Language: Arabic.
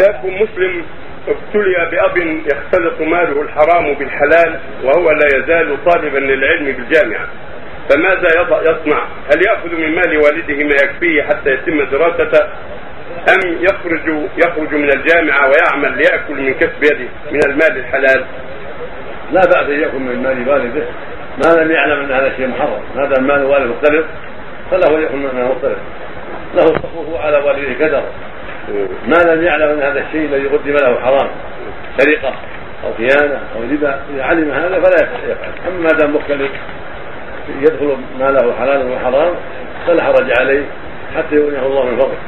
شاب مسلم ابتلي بأب يختلط ماله الحرام بالحلال وهو لا يزال طالبا للعلم بالجامعة. فماذا يصنع؟ هل يأخذ من مال والده ما يكفيه حتى يتم دراسته؟ أم يخرج يخرج من الجامعة ويعمل ليأكل من كسب يده من المال الحلال؟ لا بأس أن يأكل من مال والده. ما لم يعلم أن هذا الشيء محرم. هذا المال والده مختلف فله أن من مال مختلف له حقوقه على والده كدر ما لم يعلم أن هذا الشيء الذي قدم له حرام سرقة أو خيانة أو ربا إذا علم هذا فلا يفعل. أما ما دام مختلف يدخل ماله حلالا وحرام فلا حرج عليه حتى يغنيه الله من فضله.